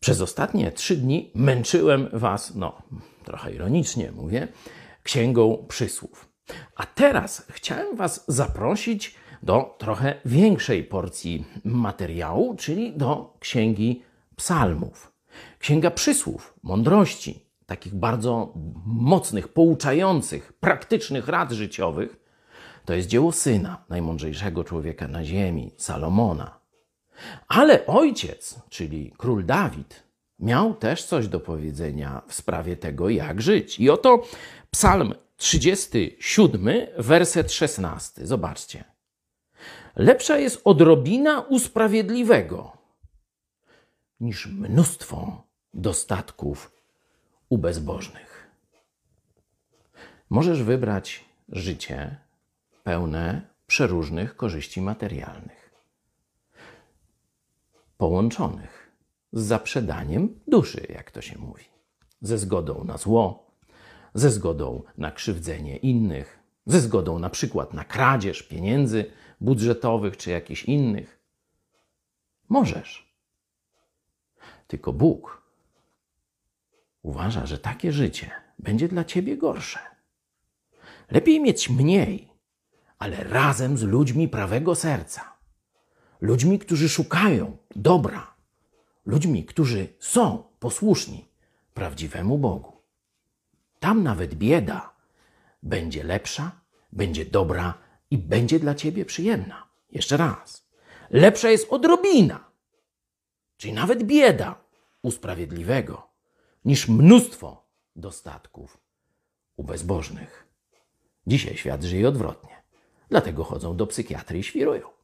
Przez ostatnie trzy dni męczyłem Was, no, trochę ironicznie mówię, księgą przysłów. A teraz chciałem Was zaprosić do trochę większej porcji materiału, czyli do księgi psalmów. Księga przysłów, mądrości, takich bardzo mocnych, pouczających, praktycznych rad życiowych, to jest dzieło syna, najmądrzejszego człowieka na ziemi, Salomona. Ale ojciec, czyli król Dawid, miał też coś do powiedzenia w sprawie tego, jak żyć. I oto Psalm 37, werset 16. Zobaczcie. Lepsza jest odrobina usprawiedliwego niż mnóstwo dostatków u bezbożnych. Możesz wybrać życie pełne przeróżnych korzyści materialnych, połączonych z zaprzedaniem duszy, jak to się mówi, ze zgodą na zło, ze zgodą na krzywdzenie innych, ze zgodą na przykład na kradzież pieniędzy budżetowych czy jakichś innych. Możesz. Tylko Bóg uważa, że takie życie będzie dla ciebie gorsze. Lepiej mieć mniej, ale razem z ludźmi prawego serca, ludźmi, którzy szukają dobra, ludźmi, którzy są posłuszni prawdziwemu Bogu. Tam nawet bieda będzie lepsza, będzie dobra i będzie dla ciebie przyjemna. Jeszcze raz. Lepsza jest odrobina, czyli nawet bieda usprawiedliwego, niż mnóstwo dostatków u bezbożnych. Dzisiaj świat żyje odwrotnie. Dlatego chodzą do psychiatry i świrują.